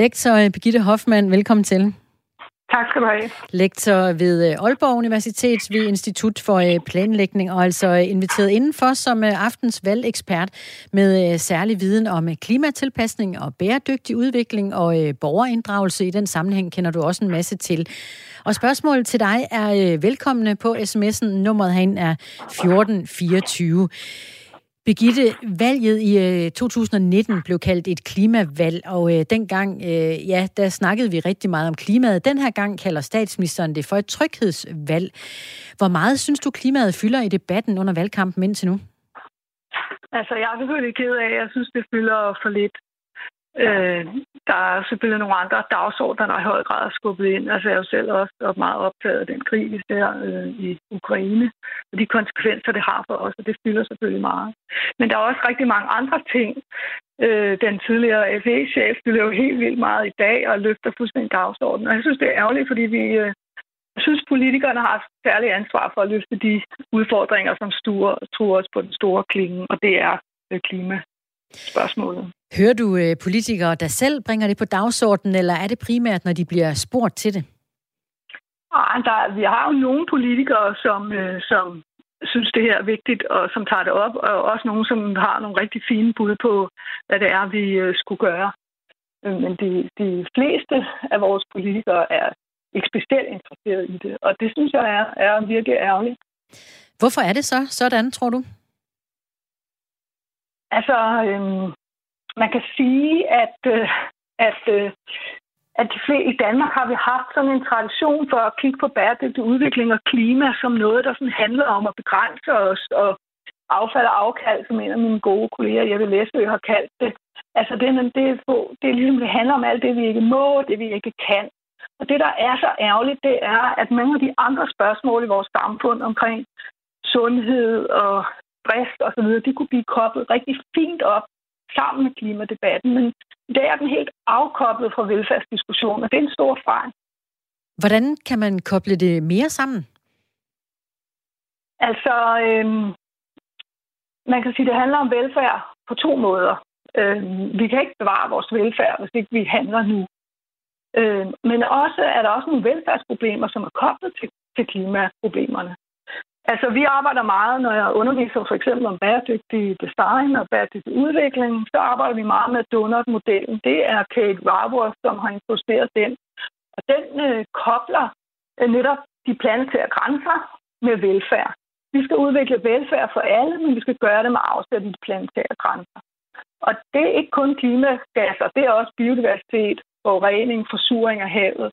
Lektor Birgitte Hoffmann, velkommen til. Tak skal du have. Lektor ved øh, Aalborg Universitet ved Institut for øh, Planlægning, og altså øh, inviteret indenfor som aftens valgekspert med særlig viden om klimatilpasning og bæredygtig udvikling og borgerinddragelse. I den sammenhæng kender du også en masse til. Og spørgsmålet til dig er velkomne på sms'en. Nummeret herinde er 1424. Begitte, valget i øh, 2019 blev kaldt et klimavalg, og øh, dengang, øh, ja, der snakkede vi rigtig meget om klimaet. Den her gang kalder statsministeren det for et tryghedsvalg. Hvor meget synes du, klimaet fylder i debatten under valgkampen indtil nu? Altså, jeg er selvfølgelig ked af, jeg synes, det fylder for lidt. Øh, der er selvfølgelig nogle andre dagsordner, der i høj grad er skubbet ind. Altså, jeg er jo selv også meget optaget af den krig, vi ser øh, i Ukraine, og de konsekvenser, det har for os, og det fylder selvfølgelig meget. Men der er også rigtig mange andre ting. Øh, den tidligere FE-chef fylder jo helt vildt meget i dag og løfter fuldstændig dagsordenen. Og jeg synes, det er ærgerligt, fordi vi, øh, jeg synes, politikerne har et særligt ansvar for at løfte de udfordringer, som stuer, truer os på den store klinge, og det er øh, klima spørgsmålet. Hører du øh, politikere, der selv bringer det på dagsordenen, eller er det primært, når de bliver spurgt til det? Ej, der, vi har jo nogle politikere, som, øh, som synes, det her er vigtigt, og som tager det op, og også nogle, som har nogle rigtig fine bud på, hvad det er, vi øh, skulle gøre. Men de, de fleste af vores politikere er ikke specielt interesseret i det, og det synes jeg er, er virkelig ærgerligt. Hvorfor er det så sådan, tror du? Altså, øhm, man kan sige, at, øh, at, øh, at de flere, i Danmark har vi haft sådan en tradition for at kigge på bæredygtig udvikling og klima som noget, der sådan handler om at begrænse os og affald og afkald, som en af mine gode kolleger, Jeppe Læsø, har kaldt det. Altså, det, det, er, det er ligesom, det handler om alt det, vi ikke må, det vi ikke kan. Og det, der er så ærgerligt, det er, at mange af de andre spørgsmål i vores samfund omkring sundhed og stress osv., de kunne blive koblet rigtig fint op sammen med klimadebatten. Men i dag er den helt afkoblet fra velfærdsdiskussionen, og det er en stor fejl. Hvordan kan man koble det mere sammen? Altså, øhm, man kan sige, at det handler om velfærd på to måder. Øhm, vi kan ikke bevare vores velfærd, hvis ikke vi handler nu. Øhm, men også er der også nogle velfærdsproblemer, som er koblet til, til klimaproblemerne. Altså, vi arbejder meget, når jeg underviser for eksempel om bæredygtig design og bæredygtig udvikling, så arbejder vi meget med donut-modellen. Det er Kate Raworth, som har introduceret den. Og den øh, kobler øh, netop de planetære grænser med velfærd. Vi skal udvikle velfærd for alle, men vi skal gøre det med afsæt de planetære grænser. Og det er ikke kun klimagasser, det er også biodiversitet, forurening, forsuring af havet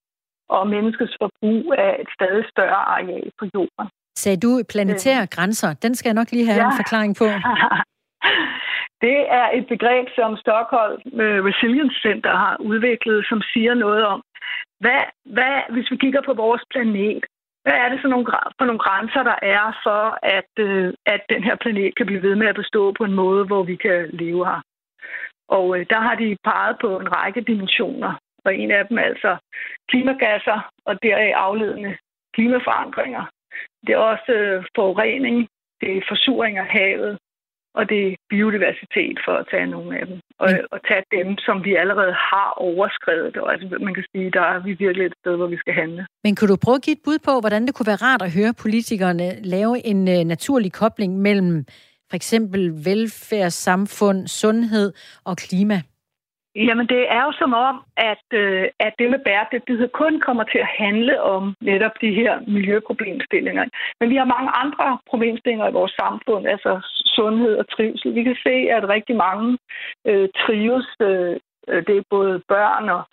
og menneskets forbrug af et stadig større areal på jorden. Sagde du planetære øh. grænser? Den skal jeg nok lige have ja. en forklaring på. Det er et begreb, som Stockholm øh, Resilience Center har udviklet, som siger noget om, hvad, hvad, hvis vi kigger på vores planet, hvad er det så nogle, for nogle grænser, der er for, at, øh, at den her planet kan blive ved med at bestå på en måde, hvor vi kan leve her? Og øh, der har de peget på en række dimensioner, og en af dem altså klimagasser og deraf afledende klimaforandringer. Det er også øh, forurening, det er forsuring af havet, og det er biodiversitet, for at tage nogle af dem. Og, mm. og tage dem, som vi allerede har overskrevet. Og altså, man kan sige, der er vi virkelig et sted, hvor vi skal handle. Men kunne du prøve at give et bud på, hvordan det kunne være rart at høre politikerne lave en uh, naturlig kobling mellem for eksempel velfærd, samfund, sundhed og klima? Jamen, det er jo som om, at, øh, at det med bæredygtighed kun kommer til at handle om netop de her miljøproblemstillinger. Men vi har mange andre problemstillinger i vores samfund, altså sundhed og trivsel. Vi kan se, at rigtig mange øh, trives. Øh, det er både børn og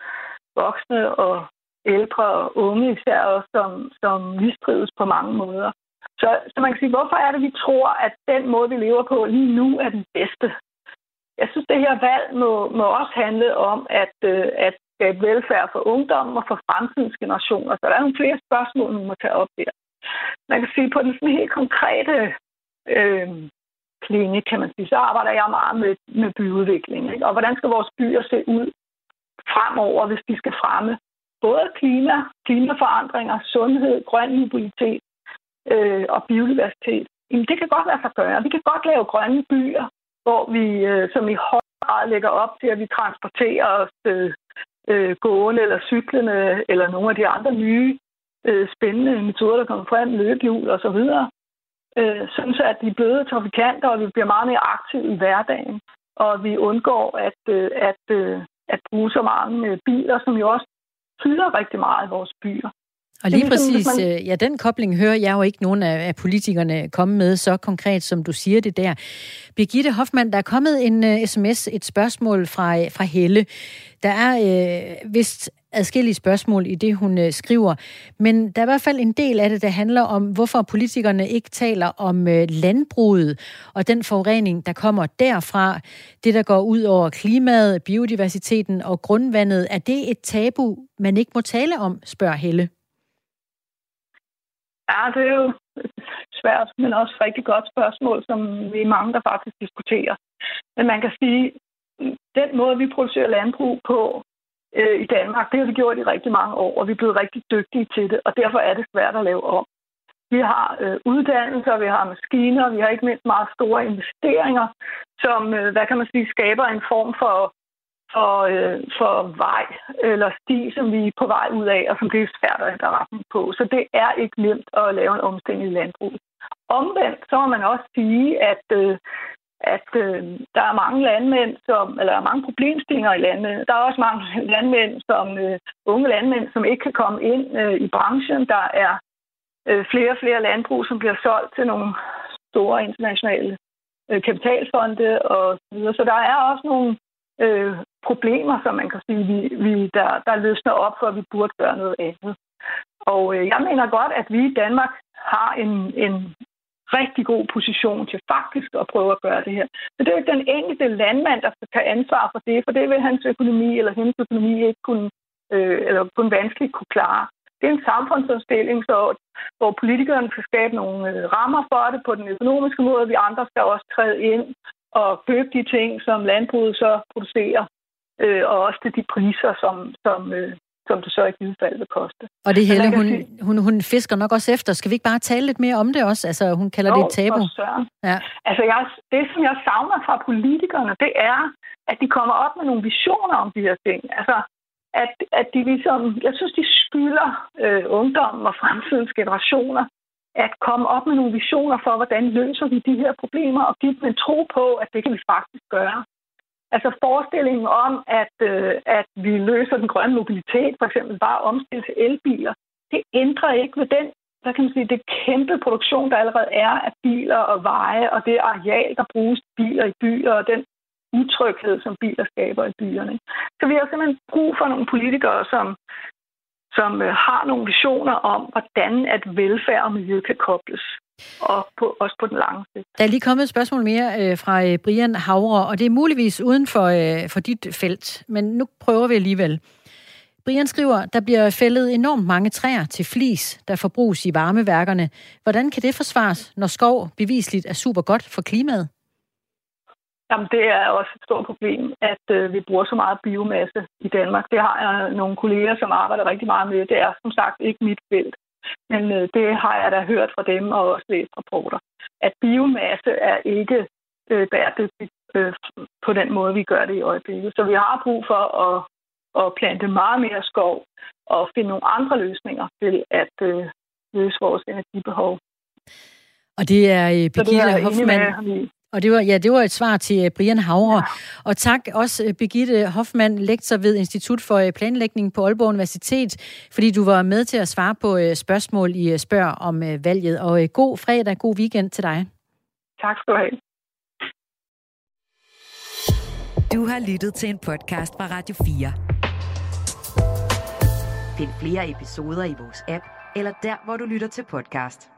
voksne og ældre og unge især også, som, som mistrives på mange måder. Så, så man kan sige, hvorfor er det, vi tror, at den måde, vi lever på lige nu, er den bedste? Jeg synes, det her valg må, må også handle om at, øh, at skabe velfærd for ungdommen og for fremtidens generationer. Så der er nogle flere spørgsmål, man må tage op der. Man kan sige, på den sådan helt konkrete øh, klinik, kan man sige, så arbejder jeg meget med, med byudvikling. Ikke? Og hvordan skal vores byer se ud fremover, hvis de skal fremme både klima, klimaforandringer, sundhed, grøn mobilitet øh, og biodiversitet? Jamen, det kan godt lade sig gøre. Vi kan godt lave grønne byer, hvor vi, øh, som i høj grad lægger op til, at vi transporterer os øh, øh, gående eller cyklende, eller nogle af de andre nye øh, spændende metoder, der kommer frem, løbehjul og så videre, øh, sådan så at de bløde trafikanter, og vi bliver meget mere aktive i hverdagen, og vi undgår at, øh, at, øh, at bruge så mange øh, biler, som jo også fylder rigtig meget i vores byer. Og lige præcis, man... Øh, ja, den kobling hører jeg jo ikke nogen af, af politikerne komme med så konkret, som du siger det der. Birgitte Hoffmann, der er kommet en uh, sms, et spørgsmål fra, fra Helle. Der er uh, vist adskillige spørgsmål i det, hun uh, skriver, men der er i hvert fald en del af det, der handler om, hvorfor politikerne ikke taler om uh, landbruget og den forurening, der kommer derfra. Det, der går ud over klimaet, biodiversiteten og grundvandet. Er det et tabu, man ikke må tale om, spørger Helle. Ja, det er jo svært, men også et rigtig godt spørgsmål, som vi er mange, der faktisk diskuterer. Men man kan sige, den måde, vi producerer landbrug på øh, i Danmark, det har vi gjort i rigtig mange år, og vi er blevet rigtig dygtige til det, og derfor er det svært at lave om. Vi har øh, uddannelser, vi har maskiner, vi har ikke mindst meget store investeringer, som, øh, hvad kan man sige, skaber en form for for, øh, for vej eller sti, som vi er på vej ud af, og som det er svært at ændre retning på. Så det er ikke nemt at lave en omstilling i landbruget. Omvendt, så må man også sige, at, øh, at øh, der er mange landmænd, som, eller der er mange problemstillinger i landmænd. Der er også mange landmænd, som øh, unge landmænd, som ikke kan komme ind øh, i branchen. Der er øh, flere og flere landbrug, som bliver solgt til nogle store internationale øh, kapitalfonde og så videre. Så der er også nogle øh, problemer, som man kan sige, vi, vi, der, der løsner op for, at vi burde gøre noget andet. Og øh, jeg mener godt, at vi i Danmark har en, en rigtig god position til faktisk at prøve at gøre det her. Så det er jo ikke den enkelte landmand, der skal tage ansvar for det, for det vil hans økonomi eller hendes økonomi ikke kunne, øh, eller kun vanskeligt kunne klare. Det er en samfundsomstilling, så, hvor politikerne skal skabe nogle øh, rammer for det på den økonomiske måde, vi andre skal også træde ind og købe de ting, som landbruget så producerer, øh, og også til de priser, som, som, øh, som det så i givet fald vil koste. Og det hele, hun, sige, hun, hun fisker nok også efter. Skal vi ikke bare tale lidt mere om det også? Altså, hun kalder jo, det et tabu. Ja. Altså, jeg, det, som jeg savner fra politikerne, det er, at de kommer op med nogle visioner om de her ting. Altså, at, at de ligesom, jeg synes, de skylder øh, ungdommen og fremtidens generationer at komme op med nogle visioner for, hvordan løser vi de her problemer, og give dem en tro på, at det kan vi faktisk gøre. Altså forestillingen om, at, øh, at vi løser den grønne mobilitet, for eksempel bare omstille til elbiler, det ændrer ikke ved den, hvad kan man sige, det kæmpe produktion, der allerede er af biler og veje, og det areal, der bruges biler i byer, og den utryghed, som biler skaber i byerne. Så vi har simpelthen brug for nogle politikere, som, som øh, har nogle visioner om, hvordan at velfærd og miljø kan kobles. Og på, også på den lange sigt. Der er lige kommet et spørgsmål mere øh, fra øh, Brian Havre, og det er muligvis uden for, øh, for dit felt, men nu prøver vi alligevel. Brian skriver, der bliver fældet enormt mange træer til flis, der forbruges i varmeværkerne. Hvordan kan det forsvares, når skov bevisligt er super godt for klimaet? Jamen, det er også et stort problem, at øh, vi bruger så meget biomasse i Danmark. Det har jeg nogle kolleger, som arbejder rigtig meget med. Det er som sagt ikke mit felt. Men øh, det har jeg da hørt fra dem og også læst rapporter. At biomasse er ikke øh, bæredygtigt øh, på den måde, vi gør det i øjeblikket. Så vi har brug for at, at plante meget mere skov og finde nogle andre løsninger til at øh, løse vores energibehov. Og det er øh, Birgitte Hoffmann. Og det var, ja, det var et svar til øh, Brian Havre. Ja. Og tak også øh, Birgitte Hoffmann, lektor ved Institut for øh, Planlægning på Aalborg Universitet, fordi du var med til at svare på spørgsmål i Spørg om valget. Og god fredag, god weekend til dig. Tak skal du have. Du har lyttet til en podcast fra Radio 4. Find flere episoder i vores app, eller der, hvor du lytter til podcast.